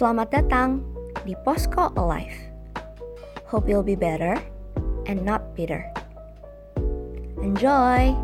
Selamat datang di Posko Alive. Hope you'll be better and not bitter. Enjoy!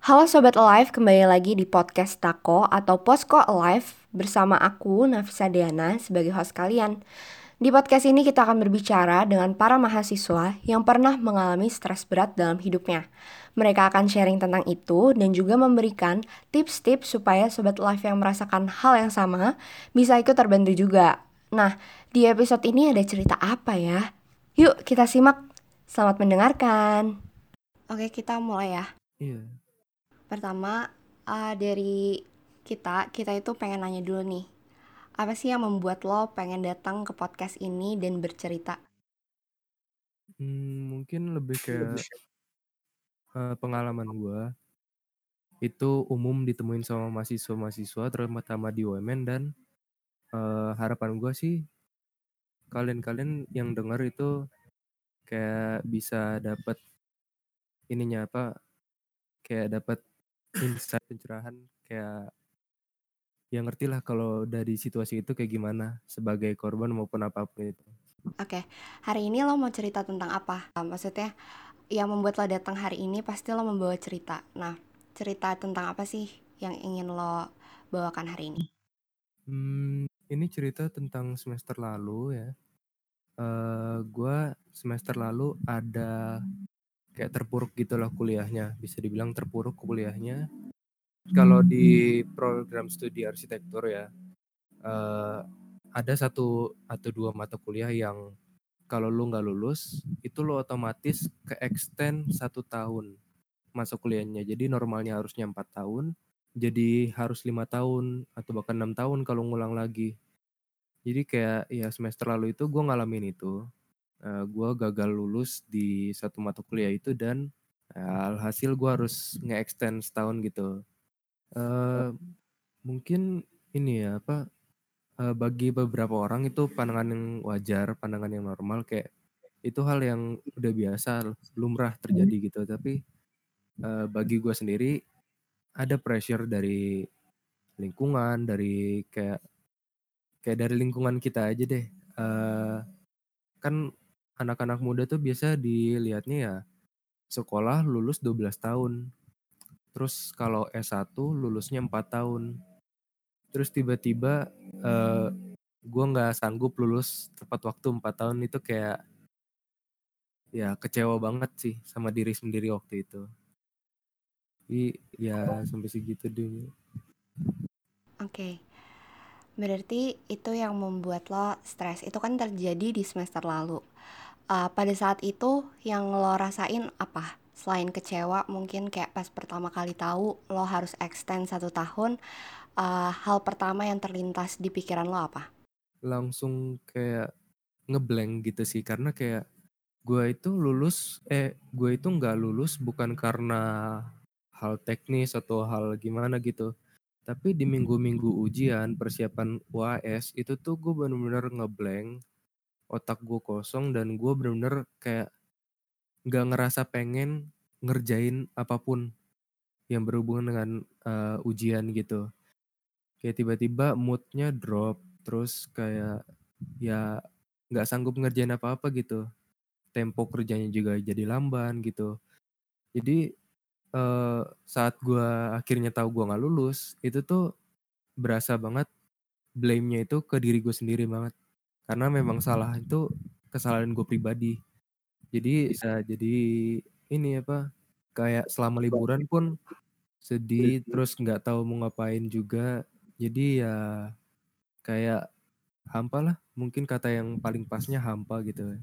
Halo Sobat Alive, kembali lagi di podcast Tako atau Posko Alive bersama aku, Nafisa Diana, sebagai host kalian. Di podcast ini kita akan berbicara dengan para mahasiswa yang pernah mengalami stres berat dalam hidupnya. Mereka akan sharing tentang itu dan juga memberikan tips-tips supaya Sobat Life yang merasakan hal yang sama bisa ikut terbantu juga. Nah, di episode ini ada cerita apa ya? Yuk kita simak. Selamat mendengarkan. Oke, kita mulai ya. Iya. Pertama, uh, dari kita, kita itu pengen nanya dulu nih apa sih yang membuat lo pengen datang ke podcast ini dan bercerita? Hmm, mungkin lebih kayak uh, pengalaman gue itu umum ditemuin sama mahasiswa-mahasiswa terutama di UMN dan uh, harapan gue sih kalian-kalian yang dengar itu kayak bisa dapat ininya apa kayak dapat insight pencerahan kayak ya ngerti lah kalau dari situasi itu kayak gimana sebagai korban maupun apa pun itu. Oke, hari ini lo mau cerita tentang apa? Maksudnya yang membuat lo datang hari ini pasti lo membawa cerita. Nah, cerita tentang apa sih yang ingin lo bawakan hari ini? Hmm, ini cerita tentang semester lalu ya. Uh, gue semester lalu ada kayak terpuruk gitu loh kuliahnya. Bisa dibilang terpuruk kuliahnya kalau di program studi arsitektur ya uh, ada satu atau dua mata kuliah yang kalau lu nggak lulus itu lu otomatis ke extend satu tahun masuk kuliahnya. Jadi normalnya harusnya empat tahun jadi harus lima tahun atau bahkan enam tahun kalau ngulang lagi. Jadi kayak ya semester lalu itu gue ngalamin itu uh, eh, gue gagal lulus di satu mata kuliah itu dan uh, alhasil gue harus nge-extend setahun gitu Uh, mungkin ini ya, apa, uh, bagi beberapa orang itu pandangan yang wajar, pandangan yang normal kayak itu hal yang udah biasa, lumrah terjadi gitu. Tapi, uh, bagi gue sendiri ada pressure dari lingkungan, dari kayak kayak dari lingkungan kita aja deh. Uh, kan anak-anak muda tuh biasa dilihatnya ya sekolah lulus 12 tahun. Terus kalau S1 lulusnya 4 tahun. Terus tiba-tiba uh, gue nggak sanggup lulus tepat waktu 4 tahun itu kayak ya kecewa banget sih sama diri sendiri waktu itu. Jadi ya sampai segitu dulu. Oke. Okay. Berarti itu yang membuat lo stres. Itu kan terjadi di semester lalu. Uh, pada saat itu yang lo rasain apa? Selain kecewa mungkin kayak pas pertama kali tahu lo harus extend satu tahun uh, hal pertama yang terlintas di pikiran lo apa? Langsung kayak ngeblank gitu sih karena kayak gue itu lulus eh gue itu nggak lulus bukan karena hal teknis atau hal gimana gitu. Tapi di minggu-minggu ujian persiapan UAS itu tuh gue bener-bener ngeblank otak gue kosong dan gue bener-bener kayak nggak ngerasa pengen ngerjain apa pun yang berhubungan dengan uh, ujian gitu. Kayak tiba-tiba moodnya drop, terus kayak ya nggak sanggup ngerjain apa-apa gitu. Tempo kerjanya juga jadi lamban gitu. Jadi uh, saat gue akhirnya tahu gue nggak lulus, itu tuh berasa banget blame-nya itu ke diri gue sendiri banget. Karena memang salah itu kesalahan gue pribadi jadi bisa jadi ini apa, kayak selama liburan pun sedih, terus nggak tahu mau ngapain juga. Jadi ya kayak hampa lah, mungkin kata yang paling pasnya hampa gitu.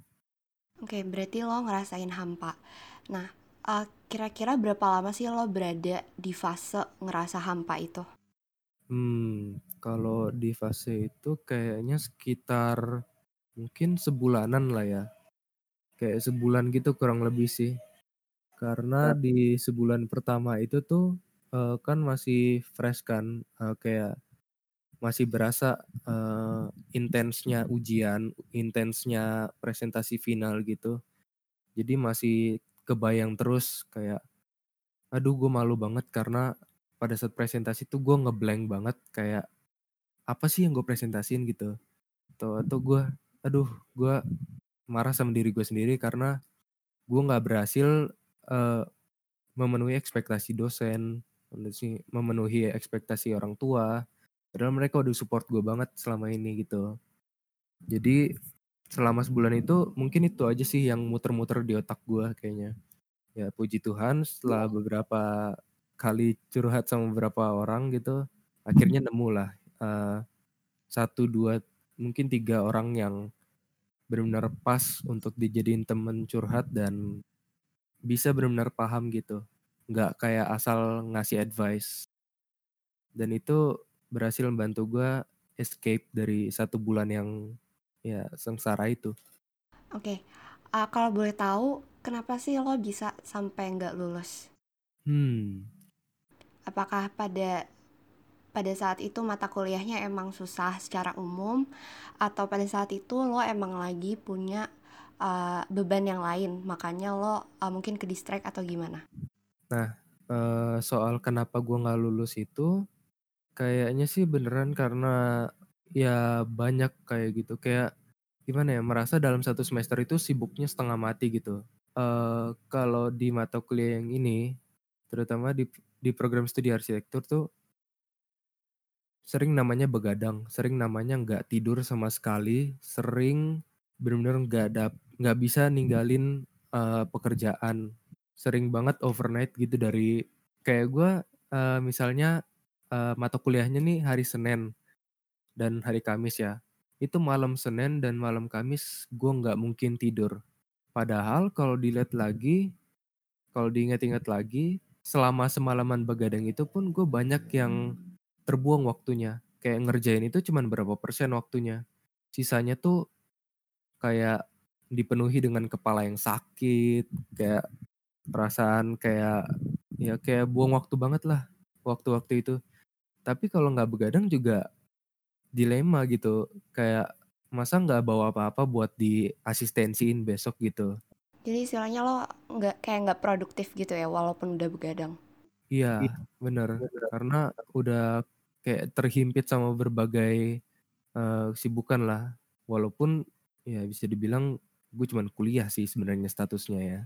Oke, berarti lo ngerasain hampa. Nah, uh, kira-kira berapa lama sih lo berada di fase ngerasa hampa itu? Hmm, kalau di fase itu kayaknya sekitar mungkin sebulanan lah ya kayak sebulan gitu kurang lebih sih. Karena di sebulan pertama itu tuh, uh, kan masih fresh kan, uh, kayak masih berasa, uh, intensnya ujian, intensnya presentasi final gitu. Jadi masih kebayang terus kayak aduh gue malu banget karena pada saat presentasi tuh gue ngeblank banget kayak apa sih yang gue presentasiin gitu atau atau gue aduh gue marah sama diri gue sendiri karena gue nggak berhasil uh, memenuhi ekspektasi dosen memenuhi ekspektasi orang tua. Padahal mereka udah support gue banget selama ini gitu. Jadi selama sebulan itu mungkin itu aja sih yang muter-muter di otak gue kayaknya. Ya puji Tuhan setelah beberapa kali curhat sama beberapa orang gitu akhirnya nemu lah uh, satu dua mungkin tiga orang yang benar-benar pas untuk dijadiin temen curhat dan bisa benar-benar paham gitu nggak kayak asal ngasih advice dan itu berhasil membantu gue escape dari satu bulan yang ya sengsara itu. Oke, okay. uh, kalau boleh tahu kenapa sih lo bisa sampai nggak lulus? Hmm. Apakah pada pada saat itu mata kuliahnya emang susah secara umum atau pada saat itu lo emang lagi punya uh, beban yang lain makanya lo uh, mungkin ke distract atau gimana? Nah uh, soal kenapa gue nggak lulus itu kayaknya sih beneran karena ya banyak kayak gitu kayak gimana ya merasa dalam satu semester itu sibuknya setengah mati gitu uh, kalau di mata kuliah yang ini terutama di di program studi arsitektur tuh sering namanya begadang sering namanya nggak tidur sama sekali sering benar-benar nggak ada nggak bisa ninggalin uh, pekerjaan sering banget overnight gitu dari kayak gue uh, misalnya uh, mata kuliahnya nih hari Senin dan hari Kamis ya. Itu malam Senin dan malam Kamis gue nggak mungkin tidur. Padahal kalau dilihat lagi, kalau diingat-ingat lagi, selama semalaman begadang itu pun gue banyak yang terbuang waktunya. Kayak ngerjain itu cuman berapa persen waktunya. Sisanya tuh kayak dipenuhi dengan kepala yang sakit, kayak perasaan kayak ya kayak buang waktu banget lah waktu-waktu itu. Tapi kalau nggak begadang juga dilema gitu. Kayak masa nggak bawa apa-apa buat diasistensiin besok gitu. Jadi istilahnya lo nggak kayak nggak produktif gitu ya walaupun udah begadang. Iya, bener. Karena udah kayak terhimpit sama berbagai uh, kesibukan lah. Walaupun ya bisa dibilang gue cuman kuliah sih sebenarnya statusnya ya.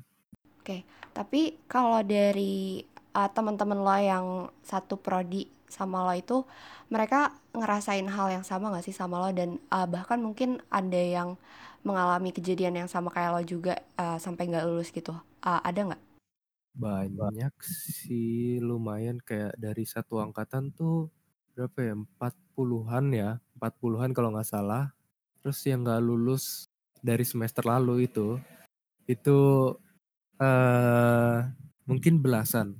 Oke, tapi kalau dari uh, teman-teman lo yang satu prodi sama lo itu mereka ngerasain hal yang sama gak sih sama lo dan uh, bahkan mungkin ada yang mengalami kejadian yang sama kayak lo juga uh, sampai nggak lulus gitu uh, ada nggak banyak sih lumayan kayak dari satu angkatan tuh berapa ya empat puluhan ya empat puluhan kalau nggak salah terus yang nggak lulus dari semester lalu itu itu uh, mungkin belasan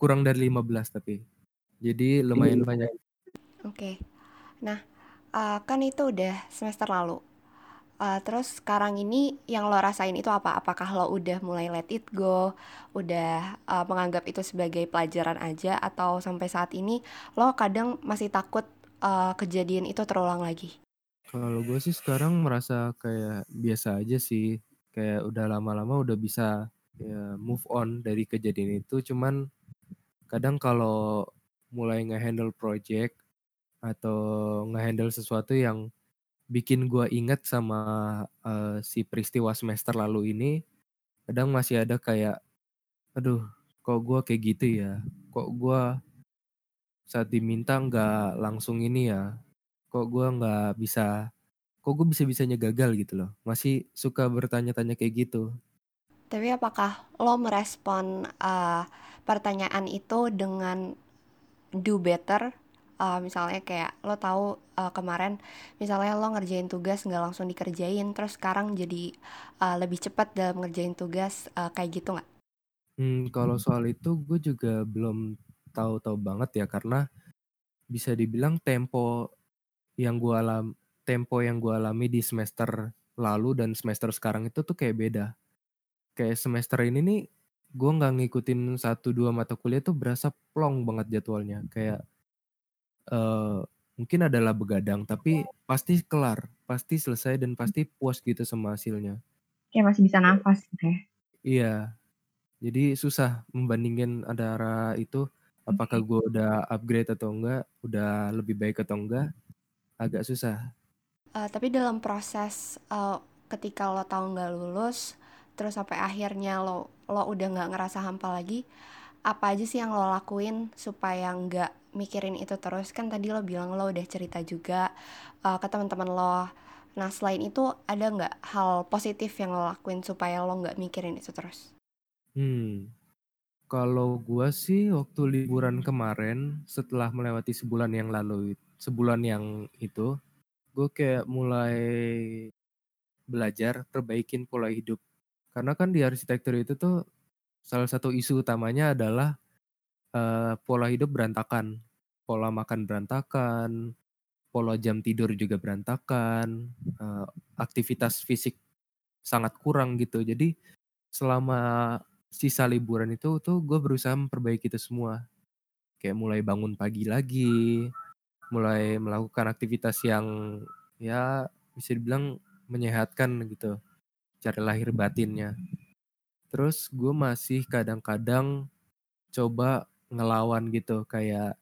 kurang dari 15 tapi. Jadi lumayan banyak. Oke. Okay. Nah, uh, kan itu udah semester lalu. Uh, terus sekarang ini yang lo rasain itu apa? Apakah lo udah mulai let it go, udah uh, menganggap itu sebagai pelajaran aja, atau sampai saat ini lo kadang masih takut uh, kejadian itu terulang lagi? Kalau gue sih sekarang merasa kayak biasa aja sih, kayak udah lama-lama udah bisa ya move on dari kejadian itu. Cuman kadang kalau mulai ngehandle project atau ngehandle sesuatu yang bikin gue inget sama uh, si peristiwa semester lalu ini kadang masih ada kayak aduh kok gue kayak gitu ya? Kok gue saat diminta nggak langsung ini ya? Kok gue nggak bisa kok gue bisa bisanya gagal gitu loh. Masih suka bertanya-tanya kayak gitu. Tapi apakah lo merespon uh, pertanyaan itu dengan do better uh, misalnya kayak lo tahu uh, kemarin misalnya lo ngerjain tugas nggak langsung dikerjain terus sekarang jadi uh, lebih cepat dalam ngerjain tugas uh, kayak gitu nggak? Hmm, kalau soal itu gue juga belum tahu-tahu banget ya karena bisa dibilang tempo yang gue alam tempo yang gue alami di semester lalu dan semester sekarang itu tuh kayak beda. Kayak semester ini nih gue nggak ngikutin satu dua mata kuliah tuh berasa plong banget jadwalnya kayak uh, mungkin adalah begadang tapi pasti kelar pasti selesai dan pasti puas gitu sama hasilnya. Kayak masih bisa nafas gitu ya? Iya. Jadi susah membandingin antara itu, apakah gue udah upgrade atau enggak, udah lebih baik atau enggak, agak susah. Uh, tapi dalam proses uh, ketika lo tahu nggak lulus, terus sampai akhirnya lo lo udah nggak ngerasa hampa lagi, apa aja sih yang lo lakuin supaya nggak mikirin itu terus? Kan tadi lo bilang lo udah cerita juga uh, ke teman-teman lo. Nah selain itu ada nggak hal positif yang lo lakuin supaya lo nggak mikirin itu terus? Hmm, kalau gua sih waktu liburan kemarin setelah melewati sebulan yang lalu, sebulan yang itu, gue kayak mulai belajar perbaikin pola hidup. Karena kan di arsitektur itu tuh salah satu isu utamanya adalah uh, pola hidup berantakan, pola makan berantakan, pola jam tidur juga berantakan, uh, aktivitas fisik sangat kurang gitu. Jadi selama sisa liburan itu tuh gue berusaha memperbaiki itu semua. Kayak mulai bangun pagi lagi, mulai melakukan aktivitas yang ya bisa dibilang menyehatkan gitu, cari lahir batinnya. Terus gue masih kadang-kadang coba ngelawan gitu kayak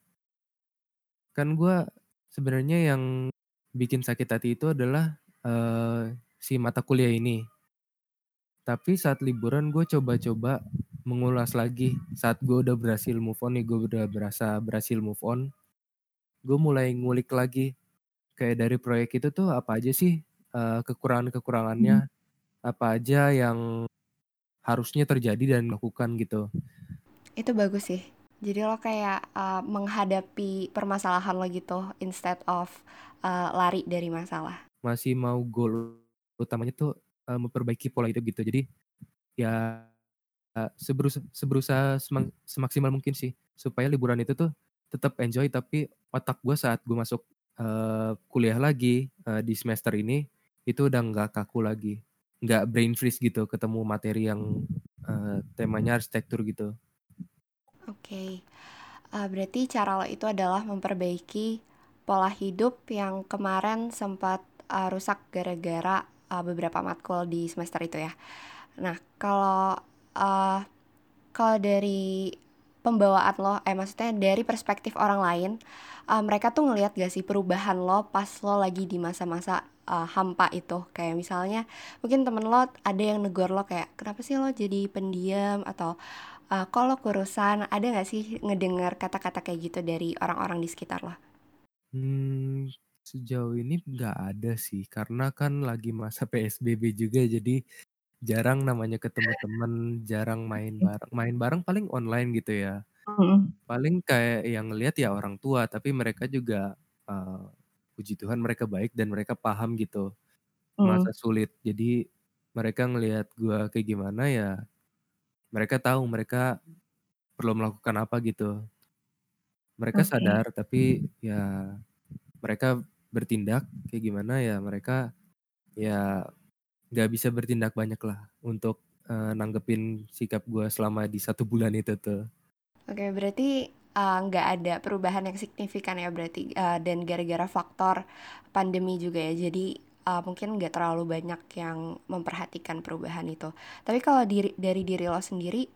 kan gue sebenarnya yang bikin sakit hati itu adalah uh, si mata kuliah ini. Tapi saat liburan gue coba-coba mengulas lagi saat gue udah berhasil move on nih gue udah berasa berhasil move on gue mulai ngulik lagi kayak dari proyek itu tuh apa aja sih uh, kekurangan-kekurangannya apa aja yang harusnya terjadi dan melakukan gitu Itu bagus sih. Jadi lo kayak uh, menghadapi permasalahan lo gitu instead of uh, lari dari masalah. masih mau goal utamanya tuh uh, memperbaiki pola itu gitu. Jadi ya uh, seberusaha, seberusaha semang, semaksimal mungkin sih. Supaya liburan itu tuh tetap enjoy tapi otak gue saat gue masuk uh, kuliah lagi uh, di semester ini itu udah nggak kaku lagi. Nggak brain freeze gitu ketemu materi yang uh, temanya arsitektur gitu Oke, okay. uh, berarti cara lo itu adalah memperbaiki pola hidup yang kemarin sempat uh, rusak gara-gara uh, beberapa matkul di semester itu ya. Nah, kalau uh, kalau dari pembawaan lo, eh maksudnya dari perspektif orang lain, uh, mereka tuh ngelihat gak sih perubahan lo pas lo lagi di masa-masa uh, hampa itu kayak misalnya mungkin temen lo ada yang negor lo kayak kenapa sih lo jadi pendiam atau uh, kalau kurusan ada nggak sih ngedengar kata-kata kayak gitu dari orang-orang di sekitar lo? Hmm, sejauh ini nggak ada sih karena kan lagi masa PSBB juga jadi jarang namanya ketemu temen, jarang main bareng. Main bareng paling online gitu ya. Mm. Paling kayak yang ngelihat ya orang tua, tapi mereka juga uh, puji Tuhan mereka baik dan mereka paham gitu masa sulit. Jadi mereka ngelihat gua kayak gimana ya, mereka tahu mereka perlu melakukan apa gitu. Mereka Oke. sadar tapi ya mereka bertindak kayak gimana ya mereka ya nggak bisa bertindak banyak lah untuk uh, nanggepin sikap gue selama di satu bulan itu tuh. Oke, berarti uh, nggak ada perubahan yang signifikan ya berarti uh, dan gara-gara faktor pandemi juga ya. Jadi uh, mungkin nggak terlalu banyak yang memperhatikan perubahan itu. Tapi kalau diri, dari diri lo sendiri,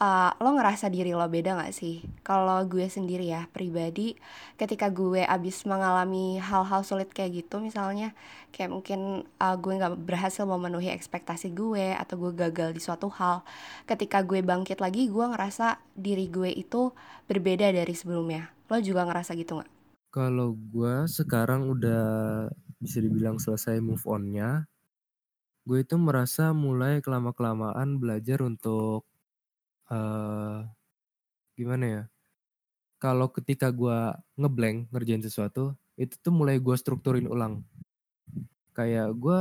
uh, lo ngerasa diri lo beda gak sih? Kalau gue sendiri ya pribadi, ketika gue abis mengalami hal-hal sulit kayak gitu, misalnya kayak mungkin uh, gue nggak berhasil memenuhi ekspektasi gue atau gue gagal di suatu hal, ketika gue bangkit lagi, gue ngerasa diri gue itu berbeda dari sebelumnya. Lo juga ngerasa gitu nggak? Kalau gue sekarang udah bisa dibilang selesai move on-nya, gue itu merasa mulai kelama-kelamaan belajar untuk uh, gimana ya? Kalau ketika gue ngeblank ngerjain sesuatu, itu tuh mulai gue strukturin ulang. Kayak gue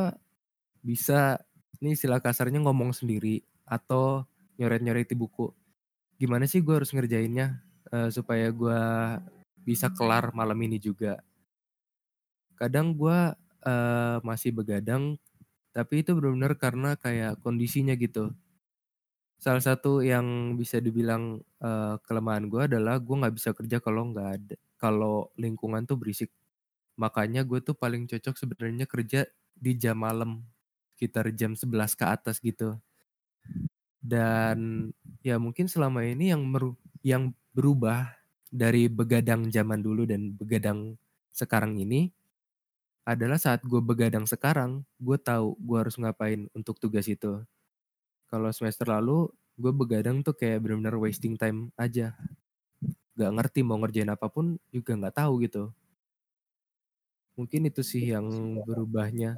bisa, ini istilah kasarnya ngomong sendiri atau nyoret-nyoret di buku. Gimana sih gue harus ngerjainnya uh, supaya gue bisa kelar malam ini juga. Kadang gue uh, masih begadang, tapi itu benar-benar karena kayak kondisinya gitu. Salah satu yang bisa dibilang uh, kelemahan gue adalah gue nggak bisa kerja kalau nggak ada kalau lingkungan tuh berisik. Makanya gue tuh paling cocok sebenarnya kerja di jam malam sekitar jam 11 ke atas gitu. Dan ya mungkin selama ini yang meru yang berubah dari begadang zaman dulu dan begadang sekarang ini adalah saat gue begadang sekarang, gue tahu gue harus ngapain untuk tugas itu. Kalau semester lalu, gue begadang tuh kayak benar-benar wasting time aja. Gak ngerti mau ngerjain apa pun juga gak tahu gitu. Mungkin itu sih yang berubahnya.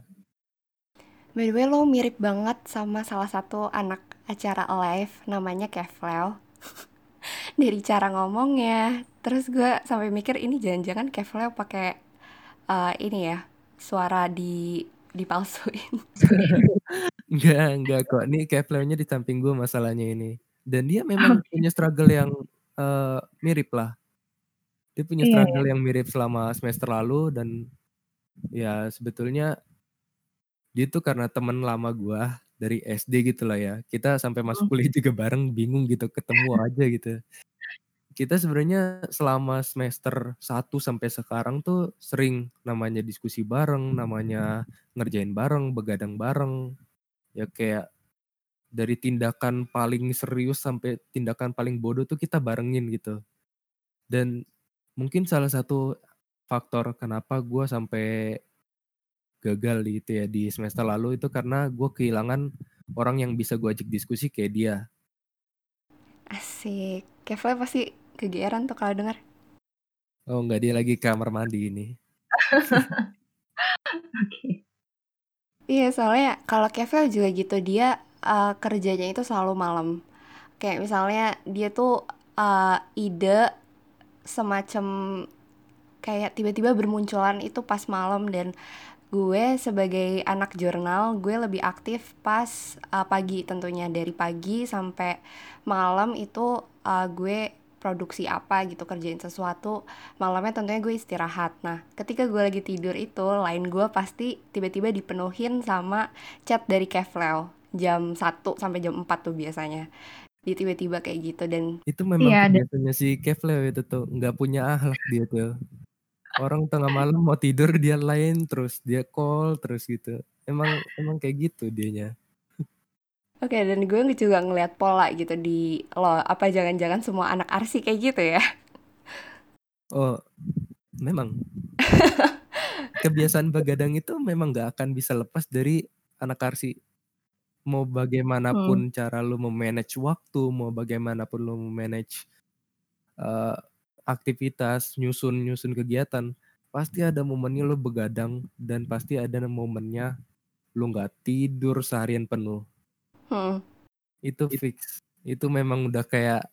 By the way, lo mirip banget sama salah satu anak acara live namanya Kevleo. Dari cara ngomongnya, terus gue sampai mikir ini jangan-jangan Kevleo pakai uh, ini ya suara di dipalsuin. enggak, enggak kok. Ini Kevlarnya di samping gue masalahnya ini. Dan dia memang okay. punya struggle yang uh, mirip lah. Dia punya yeah. struggle yang mirip selama semester lalu dan ya sebetulnya dia tuh karena temen lama gue dari SD gitu lah ya. Kita sampai masuk hmm. kuliah juga bareng bingung gitu ketemu aja gitu kita sebenarnya selama semester 1 sampai sekarang tuh sering namanya diskusi bareng, namanya ngerjain bareng, begadang bareng. Ya kayak dari tindakan paling serius sampai tindakan paling bodoh tuh kita barengin gitu. Dan mungkin salah satu faktor kenapa gue sampai gagal gitu ya di semester lalu itu karena gue kehilangan orang yang bisa gue ajak diskusi kayak dia. Asik. Kevin pasti kegeeran tuh kalau dengar. Oh enggak dia lagi kamar mandi ini. okay. Iya soalnya kalau Kevel juga gitu dia uh, kerjanya itu selalu malam. Kayak misalnya dia tuh uh, ide semacam kayak tiba-tiba bermunculan itu pas malam dan gue sebagai anak jurnal gue lebih aktif pas uh, pagi tentunya dari pagi sampai malam itu uh, gue produksi apa gitu kerjain sesuatu malamnya tentunya gue istirahat. Nah ketika gue lagi tidur itu lain gue pasti tiba-tiba dipenuhin sama chat dari Kevleo jam 1 sampai jam 4 tuh biasanya. Dia tiba-tiba kayak gitu dan itu memang iya, biasanya si Kevleo itu tuh nggak punya akhlak dia tuh. Orang tengah malam mau tidur dia lain terus dia call terus gitu. Emang emang kayak gitu dianya Oke, dan gue juga ngeliat pola gitu di lo, apa jangan-jangan semua anak arsi kayak gitu ya? Oh, memang. Kebiasaan begadang itu memang gak akan bisa lepas dari anak arsi. Mau bagaimanapun hmm. cara lo memanage waktu, mau bagaimanapun lo memanage uh, aktivitas, nyusun-nyusun kegiatan, pasti ada momennya lo begadang dan pasti ada momennya lo gak tidur seharian penuh Hmm. Itu fix. Itu memang udah kayak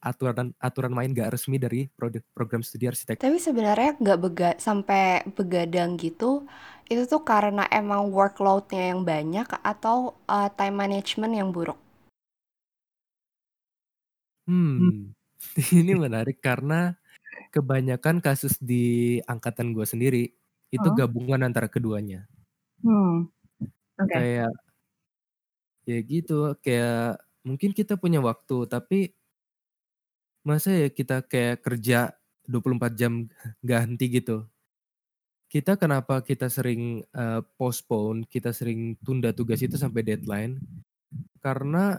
aturan aturan main gak resmi dari program studi arsitek. Tapi sebenarnya nggak bega sampai begadang gitu, itu tuh karena emang workloadnya yang banyak atau uh, time management yang buruk? Hmm, ini menarik karena kebanyakan kasus di angkatan gue sendiri itu oh. gabungan antara keduanya. Hmm. Okay. Kayak Ya gitu, kayak mungkin kita punya waktu, tapi masa ya kita kayak kerja 24 jam gak henti gitu. Kita kenapa kita sering uh, postpone, kita sering tunda tugas itu sampai deadline, karena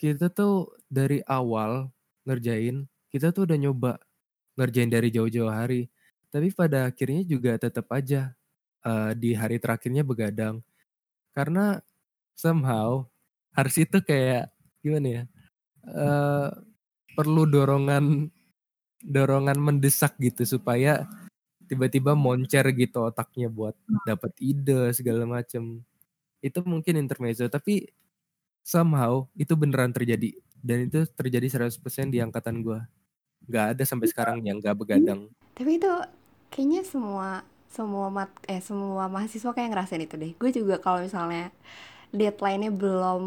kita tuh dari awal ngerjain, kita tuh udah nyoba ngerjain dari jauh-jauh hari, tapi pada akhirnya juga tetap aja uh, di hari terakhirnya begadang. Karena somehow harus itu kayak gimana ya uh, perlu dorongan dorongan mendesak gitu supaya tiba-tiba moncer gitu otaknya buat dapat ide segala macem. Itu mungkin intermezzo tapi somehow itu beneran terjadi. Dan itu terjadi 100% di angkatan gue nggak ada sampai sekarang yang nggak begadang. Tapi itu kayaknya semua semua mat eh semua mahasiswa kayak ngerasain itu deh. Gue juga kalau misalnya deadline-nya belum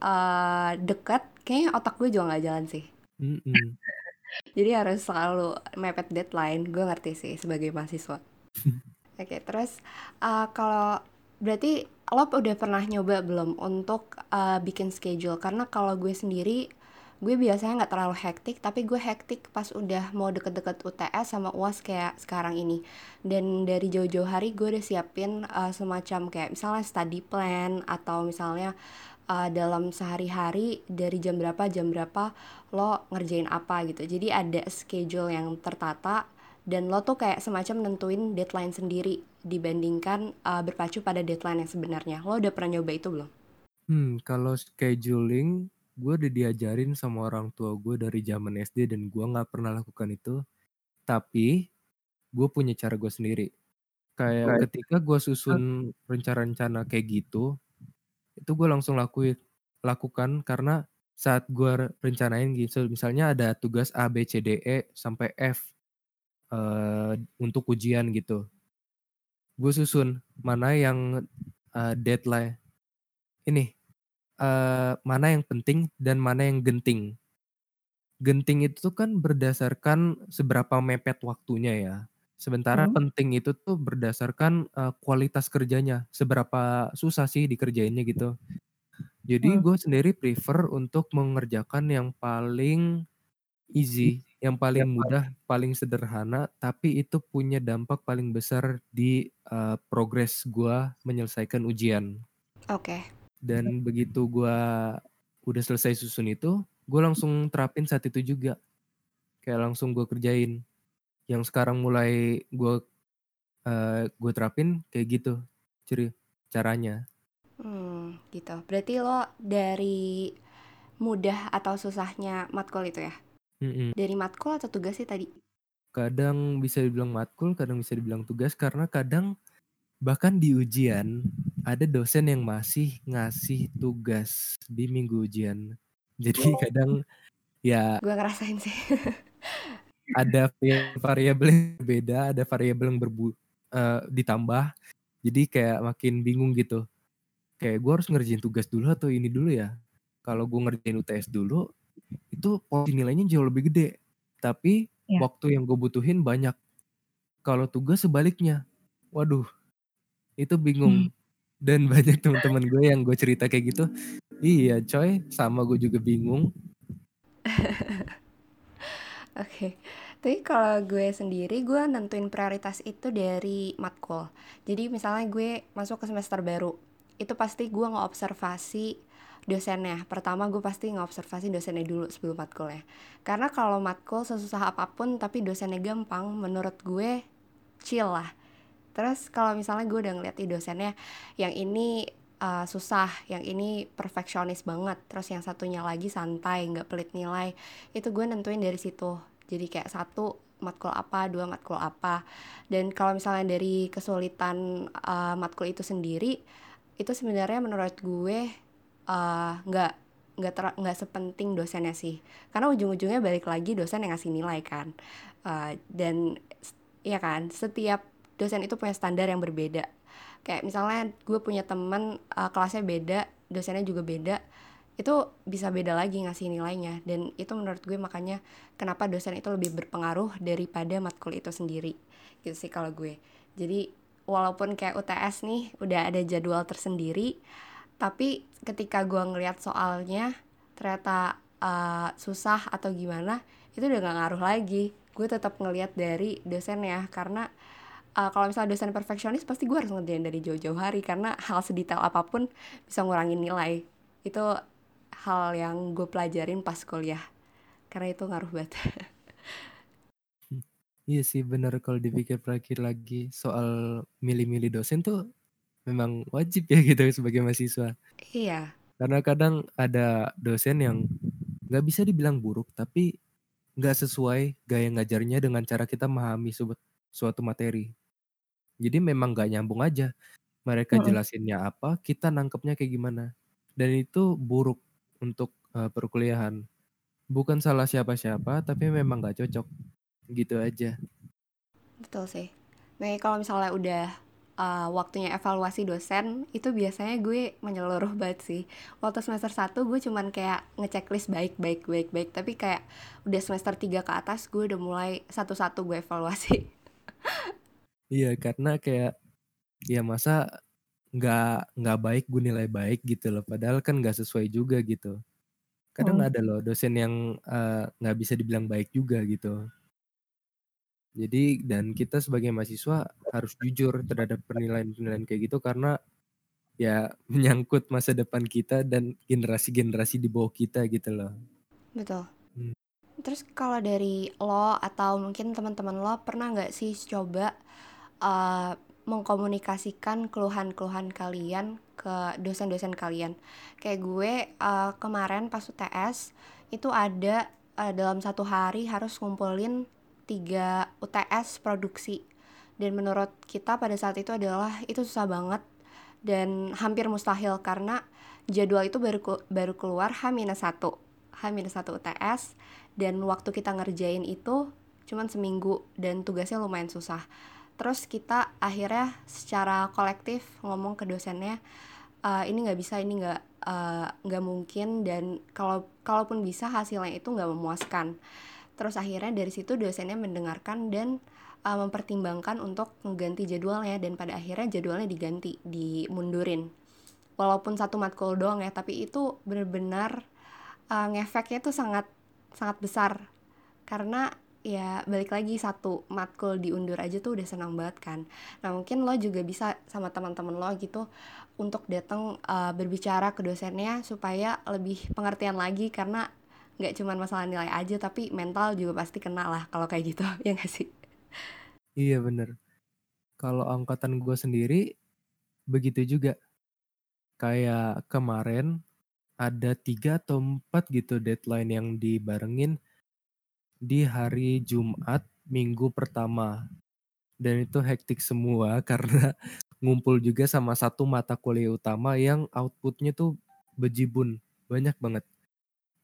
uh, dekat, kayaknya otak gue juga nggak jalan sih. Mm -mm. Jadi harus selalu mepet deadline. Gue ngerti sih sebagai mahasiswa. Oke, okay, terus uh, kalau berarti lo udah pernah nyoba belum untuk uh, bikin schedule? Karena kalau gue sendiri gue biasanya nggak terlalu hektik tapi gue hektik pas udah mau deket-deket UTS sama UAS kayak sekarang ini dan dari jauh-jauh hari gue udah siapin uh, semacam kayak misalnya study plan atau misalnya uh, dalam sehari-hari dari jam berapa jam berapa lo ngerjain apa gitu. Jadi ada schedule yang tertata dan lo tuh kayak semacam nentuin deadline sendiri dibandingkan uh, berpacu pada deadline yang sebenarnya. Lo udah pernah nyoba itu belum? Hmm, kalau scheduling gue udah diajarin sama orang tua gue dari zaman SD dan gue nggak pernah lakukan itu. Tapi gue punya cara gue sendiri. Kayak ketika gue susun rencana-rencana kayak gitu, itu gue langsung lakuin lakukan karena saat gue rencanain gitu, misalnya ada tugas A, B, C, D, E sampai F uh, untuk ujian gitu. Gue susun mana yang uh, deadline ini uh, mana yang penting dan mana yang genting. Genting itu kan berdasarkan seberapa mepet waktunya ya. Sementara hmm. penting itu tuh berdasarkan uh, kualitas kerjanya, seberapa susah sih dikerjainnya gitu. Jadi hmm. gue sendiri prefer untuk mengerjakan yang paling easy, yang paling mudah, paling sederhana, tapi itu punya dampak paling besar di uh, progres gue menyelesaikan ujian. Oke. Okay. Dan begitu gue udah selesai susun itu, gue langsung terapin saat itu juga. Kayak langsung gue kerjain. Yang sekarang mulai gue uh, gue terapin kayak gitu, ciri caranya. Hmm, gitu. Berarti lo dari mudah atau susahnya matkul itu ya? Mm-mm. Dari matkul atau tugas sih tadi? Kadang bisa dibilang matkul, kadang bisa dibilang tugas karena kadang bahkan di ujian ada dosen yang masih ngasih tugas di minggu ujian. Jadi oh. kadang ya gue ngerasain sih. ada variabel yang beda, ada variabel yang berbu uh, ditambah. Jadi kayak makin bingung gitu. Kayak gue harus ngerjain tugas dulu atau ini dulu ya. Kalau gue ngerjain UTS dulu, itu porsi nilainya jauh lebih gede. Tapi ya. waktu yang gue butuhin banyak. Kalau tugas sebaliknya, waduh, itu bingung. Hmm. Dan banyak teman-teman gue yang gue cerita kayak gitu, iya coy, sama gue juga bingung. Oke, okay. tapi kalau gue sendiri, gue nentuin prioritas itu dari matkul. Jadi misalnya gue masuk ke semester baru, itu pasti gue ngeobservasi dosennya. Pertama gue pasti ngeobservasi dosennya dulu sebelum matkulnya. Karena kalau matkul sesusah apa pun tapi dosennya gampang, menurut gue chill lah. Terus kalau misalnya gue udah ngeliat di dosennya yang ini uh, susah, yang ini perfeksionis banget, terus yang satunya lagi santai, nggak pelit nilai, itu gue nentuin dari situ. Jadi kayak satu matkul apa, dua matkul apa. Dan kalau misalnya dari kesulitan uh, matkul itu sendiri, itu sebenarnya menurut gue uh, nggak nggak nggak sepenting dosennya sih karena ujung-ujungnya balik lagi dosen yang ngasih nilai kan uh, dan ya kan setiap dosen itu punya standar yang berbeda. Kayak misalnya gue punya temen uh, kelasnya beda dosennya juga beda itu bisa beda lagi ngasih nilainya. Dan itu menurut gue makanya kenapa dosen itu lebih berpengaruh daripada matkul itu sendiri. Gitu sih kalau gue. Jadi walaupun kayak UTS nih udah ada jadwal tersendiri tapi ketika gue ngeliat soalnya ternyata uh, susah atau gimana itu udah gak ngaruh lagi. Gue tetap ngeliat dari dosen ya karena uh, kalau misalnya dosen perfeksionis pasti gue harus ngerjain dari jauh-jauh hari karena hal sedetail apa pun bisa ngurangin nilai itu hal yang gue pelajarin pas kuliah karena itu ngaruh banget Iya sih bener kalau dipikir-pikir lagi soal milih-milih dosen tuh memang wajib ya gitu sebagai mahasiswa. Iya. Karena kadang ada dosen yang nggak bisa dibilang buruk tapi nggak sesuai gaya ngajarnya dengan cara kita memahami suatu materi. Jadi memang nggak nyambung aja. Mereka hmm. jelasinnya apa, kita nangkepnya kayak gimana. Dan itu buruk untuk uh, perkuliahan. Bukan salah siapa-siapa, tapi memang nggak cocok gitu aja betul sih nah kalau misalnya udah uh, waktunya evaluasi dosen itu biasanya gue menyeluruh banget sih waktu semester 1 gue cuman kayak ngechecklist baik baik baik baik tapi kayak udah semester 3 ke atas gue udah mulai satu-satu gue evaluasi iya karena kayak ya masa nggak nggak baik gue nilai baik gitu loh padahal kan nggak sesuai juga gitu kadang hmm. ada loh dosen yang uh, nggak bisa dibilang baik juga gitu jadi dan kita sebagai mahasiswa harus jujur terhadap penilaian-penilaian kayak gitu karena ya menyangkut masa depan kita dan generasi-generasi di bawah kita gitu loh. Betul. Hmm. Terus kalau dari lo atau mungkin teman-teman lo pernah nggak sih coba uh, mengkomunikasikan keluhan-keluhan kalian ke dosen-dosen kalian? Kayak gue uh, kemarin pas UTS itu ada uh, dalam satu hari harus ngumpulin tiga UTS produksi. Dan menurut kita pada saat itu adalah itu susah banget dan hampir mustahil karena jadwal itu baru baru keluar H-1 H-1 UTS dan waktu kita ngerjain itu cuman seminggu dan tugasnya lumayan susah terus kita akhirnya secara kolektif ngomong ke dosennya uh, ini nggak bisa ini nggak eh, nggak uh, mungkin dan kalau kalaupun bisa hasilnya itu nggak memuaskan. Terus akhirnya dari situ dosennya mendengarkan dan uh, mempertimbangkan untuk mengganti jadwalnya dan pada akhirnya jadwalnya diganti dimundurin. Walaupun satu matkul doang ya tapi itu benar-benar uh, ngefeknya tuh sangat sangat besar. Karena ya balik lagi satu matkul diundur aja tuh udah senang banget kan. Nah mungkin lo juga bisa sama teman-teman lo gitu untuk datang uh, berbicara ke dosennya supaya lebih pengertian lagi karena nggak cuma masalah nilai aja tapi mental juga pasti kena lah kalau kayak gitu ya gak sih? Iya bener. Kalau angkatan gue sendiri begitu juga. Kayak kemarin ada tiga atau empat gitu deadline yang dibarengin di hari Jumat minggu pertama. Dan itu hektik semua karena ngumpul juga sama satu mata kuliah utama yang outputnya tuh bejibun. Banyak banget.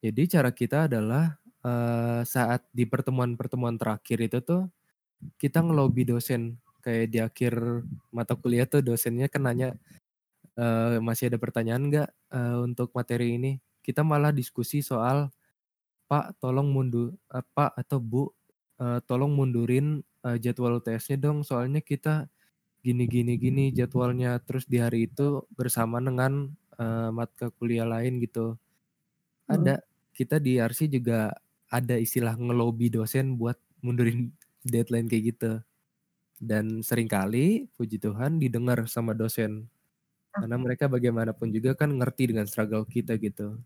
Jadi cara kita adalah uh, saat di pertemuan-pertemuan terakhir itu tuh kita ngelobi dosen. Kayak di akhir mata kuliah tuh dosennya kan nanya uh, masih ada pertanyaan nggak uh, untuk materi ini? Kita malah diskusi soal Pak tolong mundur uh, Pak atau Bu, uh, tolong mundurin, uh, jadwal UTS-nya dong soalnya kita gini gini gini jadwalnya, terus di hari itu bersama dengan, uh, mata kuliah lain gitu. Hmm. Ada, kita di RC juga ada istilah ngelobi dosen buat mundurin deadline kayak gitu. Dan sering kali puji Tuhan didengar sama dosen. Karena mereka bagaimanapun juga kan ngerti dengan struggle kita gitu.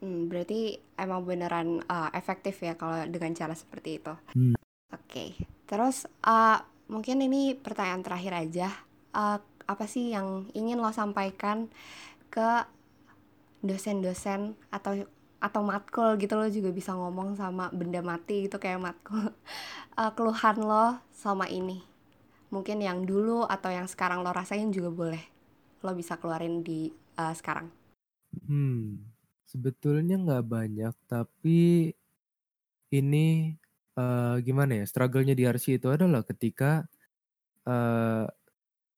Hmm, berarti emang beneran uh, efektif ya kalau dengan cara seperti itu. Hmm. Oke, terus uh, mungkin ini pertanyaan terakhir aja. Uh, apa sih yang ingin lo sampaikan ke dosen-dosen atau atau matkul gitu lo juga bisa ngomong sama benda mati gitu kayak matkul uh, keluhan lo sama ini mungkin yang dulu atau yang sekarang lo rasain juga boleh lo bisa keluarin di uh, sekarang hmm Sebetulnya nggak banyak, tapi ini, uh, gimana ya, struggle-nya di RC itu adalah ketika, uh,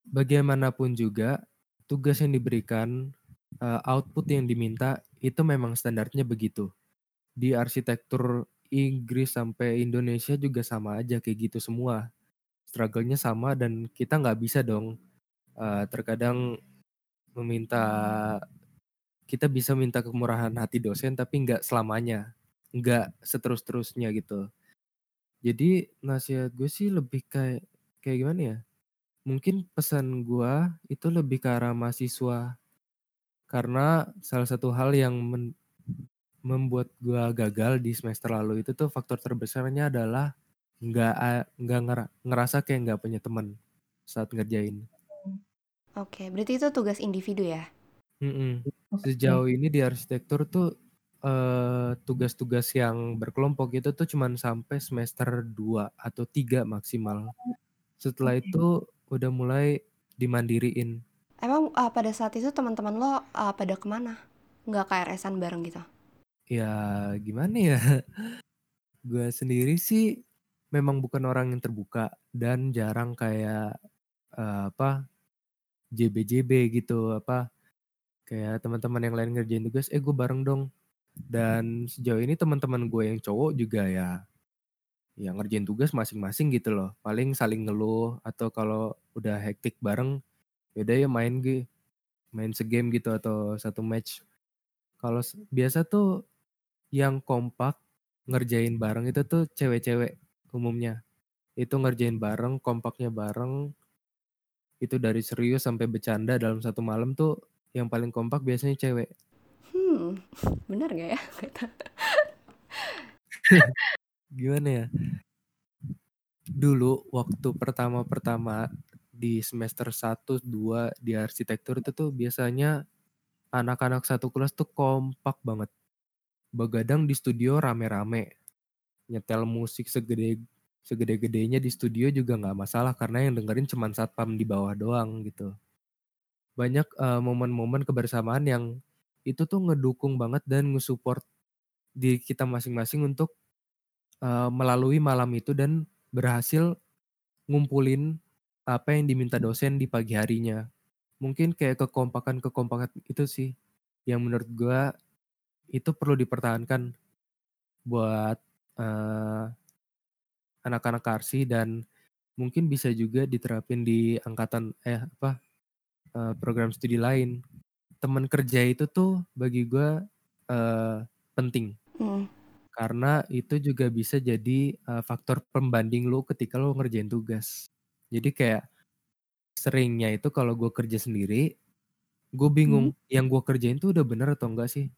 bagaimanapun juga tugas yang diberikan, uh, output yang diminta itu memang standarnya begitu. Di arsitektur Inggris sampai Indonesia juga sama aja kayak gitu semua. Struggle-nya sama dan kita nggak bisa dong, uh, terkadang meminta kita bisa minta kemurahan hati dosen tapi nggak selamanya, nggak seterus-terusnya gitu. Jadi nasihat gue sih lebih kayak kayak gimana ya? Mungkin pesan gue itu lebih ke arah mahasiswa. Karena salah satu hal yang men, membuat gue gagal di semester lalu itu tuh faktor terbesarnya adalah nggak nggak ngerasa kayak nggak punya teman saat ngerjain. Oke, berarti itu tugas individu ya? Mm-mm. Sejauh ini di arsitektur tuh uh, tugas-tugas yang berkelompok itu tuh cuman sampai semester 2 atau 3 maksimal. Setelah itu udah mulai dimandiriin. Emang uh, pada saat itu teman-teman lo uh, pada ke mana? Nggak KRS-an bareng gitu? Ya gimana ya? Gue sendiri sih memang bukan orang yang terbuka dan jarang kayak uh, apa JBJB gitu apa kayak teman-teman yang lain ngerjain tugas eh gue bareng dong. Dan sejauh ini teman-teman gue yang cowok juga ya yang ngerjain tugas masing-masing gitu loh. Paling saling ngeluh atau kalau udah hektik bareng yaudah ya main gue main segame gitu atau satu match. Kalau biasa tuh yang kompak ngerjain bareng itu tuh cewek-cewek umumnya. Itu ngerjain bareng kompaknya bareng. Itu dari serius sampai bercanda dalam satu malam tuh yang paling kompak biasanya cewek. Hmm, benar nggak ya? Gimana ya? Dulu waktu pertama-pertama di semester 1, 2 di arsitektur itu tuh biasanya anak-anak satu kelas tuh kompak banget. Begadang di studio rame-rame. Nyetel musik segede segede-gedenya di studio juga nggak masalah karena yang dengerin cuman satpam di bawah doang gitu. Banyak uh, momen-momen kebersamaan yang itu tuh ngedukung banget dan nge-support di kita masing-masing untuk uh, melalui malam itu dan berhasil ngumpulin apa yang diminta dosen di pagi harinya. Mungkin kayak kekompakan-kekompakan itu sih yang menurut gue itu perlu dipertahankan buat uh, anak-anak Karsi dan mungkin bisa juga diterapin di angkatan eh apa uh, program studi lain. Teman kerja itu tuh bagi gue uh, penting. Hmm. Karena itu juga bisa jadi uh, faktor pembanding lo ketika lo ngerjain tugas. Jadi kayak seringnya itu kalau gue kerja sendiri, gue bingung hmm. yang gue kerjain tuh udah bener atau enggak sih?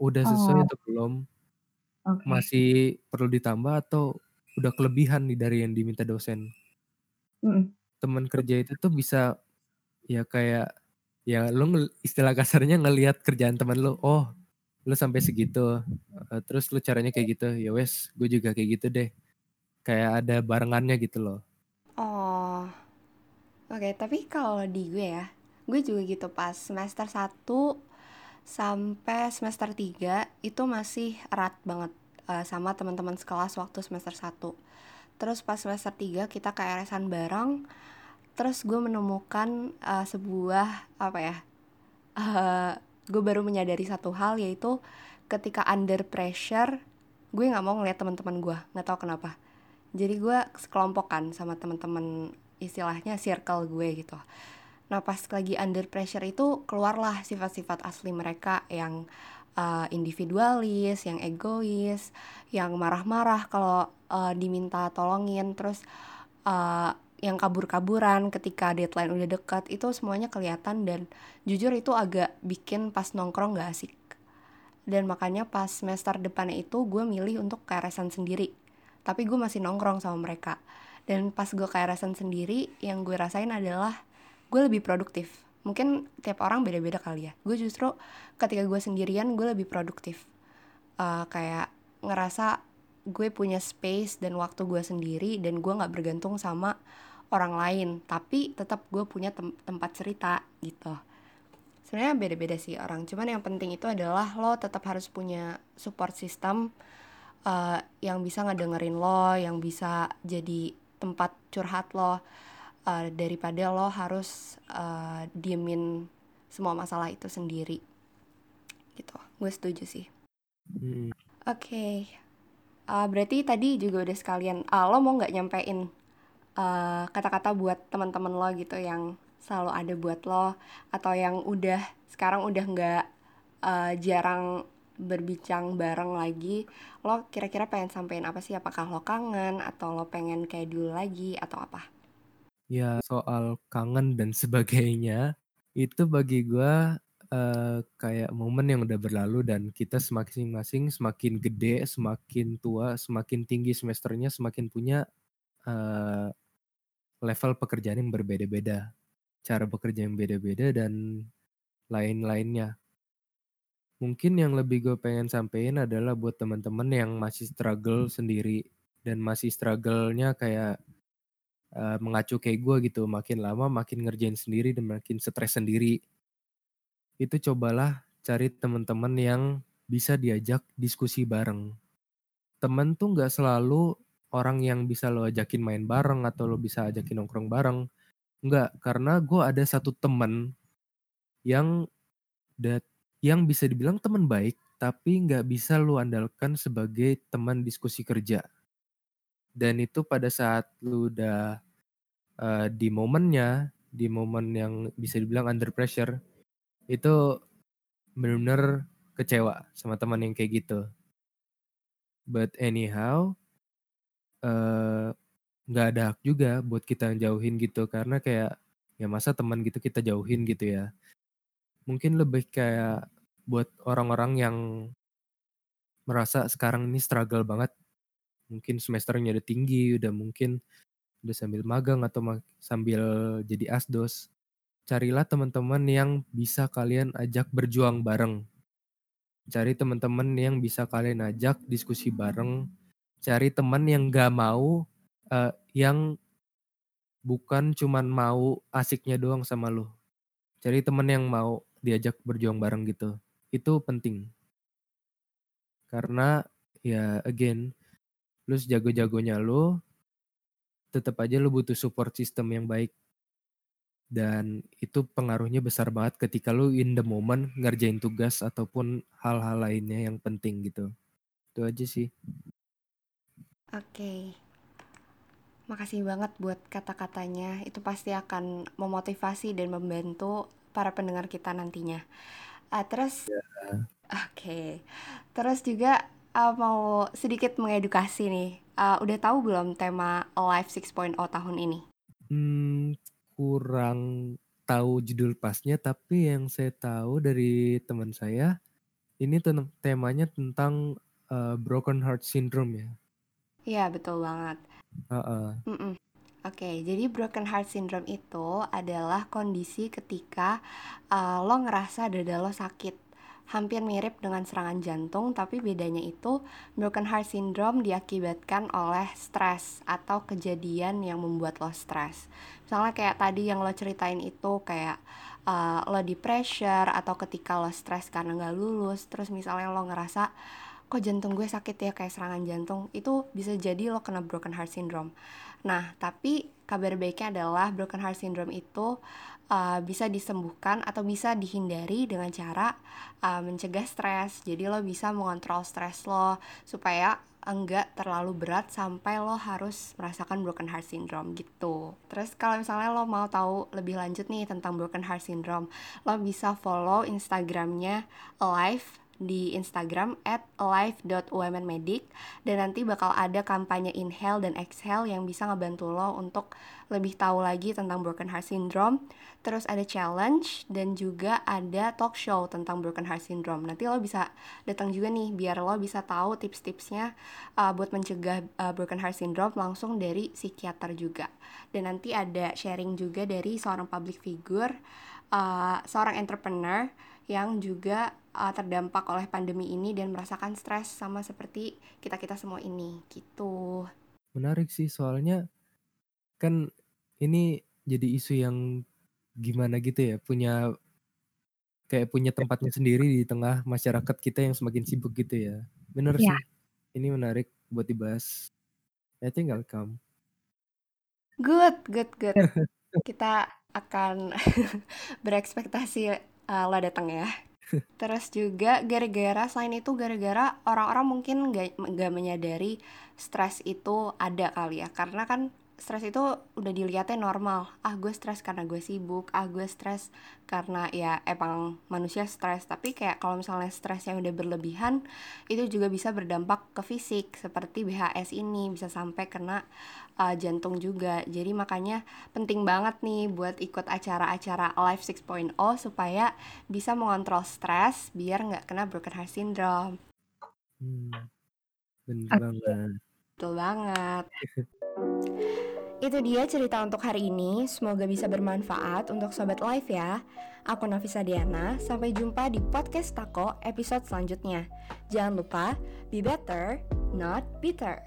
Udah sesuai oh. atau belum? Okay. Masih perlu ditambah atau udah kelebihan nih dari yang diminta dosen. Mm. Teman kerja itu tuh bisa ya kayak ya lu istilah kasarnya ngelihat kerjaan teman lu, oh lu sampai segitu, uh, terus lu caranya kayak gitu, ya wes gue juga kayak gitu deh. Kayak ada barengannya gitu loh. Oh, oke. Okay, tapi kalau di gue ya, gue juga gitu pas semester 1 sampai semester 3 itu masih erat banget uh, sama teman-teman sekelas waktu semester 1 terus pas semester 3 kita ke RSan bareng terus gue menemukan uh, sebuah apa ya uh, gue baru menyadari satu hal yaitu ketika under pressure gue nggak mau ngeliat teman-teman gue nggak tahu kenapa. Jadi gue sekelompokan sama teman-teman istilahnya circle gue gitu. Nah pas lagi under pressure itu keluarlah sifat-sifat asli mereka yang uh, individualis, yang egois, yang marah-marah kalau uh, diminta tolongin, terus uh, yang kabur-kaburan ketika deadline udah dekat itu semuanya kelihatan dan jujur itu agak bikin pas nongkrong gak asik. Dan makanya pas semester depannya itu gue milih untuk KRSan sendiri. Tapi gue masih nongkrong sama mereka. Dan pas gue KRSan sendiri yang gue rasain adalah gue lebih produktif. Mungkin tiap orang beda-beda kali ya. Gue justru ketika gue sendirian gue lebih produktif. Uh, kayak ngerasa gue punya space dan waktu gue sendiri dan gue nggak bergantung sama orang lain tapi tetap gue punya tem tempat cerita gitu sebenarnya beda-beda sih orang cuman yang penting itu adalah lo tetap harus punya support system uh, yang bisa ngedengerin lo yang bisa jadi tempat curhat lo uh, daripada lo harus uh, diemin semua masalah itu sendiri gitu gue setuju sih hmm. oke okay. uh, berarti tadi juga udah sekalian uh, lo mau nggak nyampein kata-kata uh, buat teman-teman lo gitu yang selalu ada buat lo atau yang udah sekarang udah nggak uh, jarang berbincang bareng lagi lo kira-kira pengen sampein apa sih? Apakah lo kangen atau lo pengen kayak dulu lagi atau apa? Ya soal kangen dan sebagainya, itu bagi gue uh, kayak momen yang udah berlalu dan kita semakin masing semakin gede, semakin tua, semakin tinggi semesternya, semakin punya uh, level pekerjaan yang berbeda-beda, cara bekerja yang beda-beda dan lain-lainnya. Mungkin yang lebih gue pengen sampein adalah buat teman-teman yang masih struggle sendiri dan masih struggle-nya kayak uh, mengacu kayak gue gitu makin lama makin ngerjain sendiri dan makin stres sendiri itu cobalah cari teman-teman yang bisa diajak diskusi bareng temen tuh nggak selalu orang yang bisa lo ajakin main bareng atau lo bisa ajakin nongkrong bareng nggak karena gue ada satu temen yang dat yang bisa dibilang teman baik tapi nggak bisa lo andalkan sebagai teman diskusi kerja dan itu pada saat lu udah uh, di momennya, di momen yang bisa dibilang under pressure, itu benar-benar kecewa sama teman yang kayak gitu. But anyhow, uh, nggak ada hak juga buat kita jauhin gitu karena kayak ya masa teman gitu kita jauhin gitu ya. Mungkin lebih kayak buat orang-orang yang merasa sekarang ini struggle banget. Mungkin semesternya udah tinggi, udah mungkin udah sambil magang atau sambil jadi asdos. Carilah teman-teman yang bisa kalian ajak berjuang bareng. Cari teman-teman yang bisa kalian ajak diskusi bareng. Cari teman yang gak mau, uh, yang bukan cuman mau asiknya doang sama lu. Cari temen yang mau diajak berjuang bareng gitu. Itu penting. Karena ya again, lu sejago-jagonya lu, tetap aja lu butuh support system yang baik. Dan itu pengaruhnya besar banget ketika lu in the moment ngerjain tugas ataupun hal-hal lainnya yang penting gitu. Itu aja sih. Oke. Okay. Makasih banget buat kata-katanya. Itu pasti akan memotivasi dan membantu para pendengar kita nantinya. Uh, terus, yeah. oke. Okay. Terus juga uh, mau sedikit mengedukasi nih. Uh, udah tahu belum tema Live 6.0 tahun ini? Hmm, kurang tahu judul pasnya, tapi yang saya tahu dari teman saya, ini temanya tentang uh, broken heart syndrome ya. Iya betul banget. Uh-uh. Mm-mm. Oke, jadi broken heart syndrome itu adalah kondisi ketika uh, lo ngerasa dada lo sakit. Hampir mirip dengan serangan jantung, tapi bedanya itu broken heart syndrome diakibatkan oleh stres atau kejadian yang membuat lo stres. Misalnya kayak tadi yang lo ceritain itu kayak uh, lo di pressure atau ketika lo stres karena nggak lulus, terus misalnya lo ngerasa kok jantung gue sakit ya kayak serangan jantung itu bisa jadi lo kena broken heart syndrome nah tapi kabar baiknya adalah broken heart syndrome itu uh, bisa disembuhkan atau bisa dihindari dengan cara uh, mencegah stres jadi lo bisa mengontrol stres lo supaya enggak terlalu berat sampai lo harus merasakan broken heart syndrome gitu. Terus kalau misalnya lo mau tahu lebih lanjut nih tentang broken heart syndrome, lo bisa follow Instagramnya Alive di Instagram at alive.umnmedic dan nanti bakal ada kampanye inhale dan exhale yang bisa ngebantu lo untuk lebih tahu lagi tentang broken heart syndrome. Terus ada challenge dan juga ada talk show tentang broken heart syndrome. Nanti lo bisa datang juga nih biar lo bisa tahu tips-tipsnya uh, buat mencegah uh, broken heart syndrome langsung dari psikiater juga. Dan nanti ada sharing juga dari seorang public figure uh, seorang entrepreneur yang juga uh, terdampak oleh pandemi ini dan merasakan stres sama seperti kita-kita semua ini gitu. Menarik sih soalnya kan ini jadi isu yang gimana gitu ya, punya kayak punya tempatnya sendiri di tengah masyarakat kita yang semakin sibuk gitu ya. Bener ya. sih. Ini menarik buat dibahas. I think I'll come. Good, good, good. kita akan berekspektasi uh, lo datang ya. Terus juga gara-gara selain itu gara-gara orang-orang mungkin gak, gak menyadari stres itu ada kali ya karena kan stres itu udah dilihatnya normal. Ah gue stres karena gue sibuk ah gue stres karena ya emang manusia stres. Tapi kayak kalau misalnya stres yang udah berlebihan itu juga bisa berdampak ke fisik seperti BHS ini bisa sampai kena uh, jantung juga. Jadi makanya penting banget nih buat ikut acara-acara Life 6.0 supaya bisa mengontrol stres biar nggak kena broken heart syndrome. Hmm, bener okay. banget betul banget Itu dia cerita untuk hari ini. Semoga bisa bermanfaat untuk sobat live ya. Aku Nafisa Diana. Sampai jumpa di podcast Tako episode selanjutnya. Jangan lupa be better, not bitter.